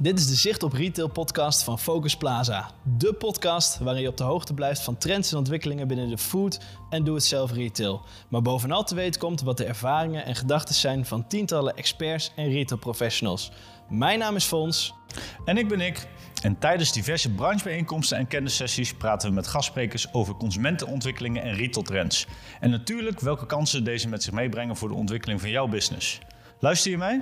Dit is de Zicht op Retail podcast van Focus Plaza. De podcast waarin je op de hoogte blijft van trends en ontwikkelingen binnen de food en do-it-zelf retail. Maar bovenal te weten komt wat de ervaringen en gedachten zijn van tientallen experts en retail professionals. Mijn naam is Fons. En ik ben ik. En tijdens diverse branchebijeenkomsten en kennissessies praten we met gastsprekers over consumentenontwikkelingen en retailtrends. En natuurlijk welke kansen deze met zich meebrengen voor de ontwikkeling van jouw business. Luister je mee?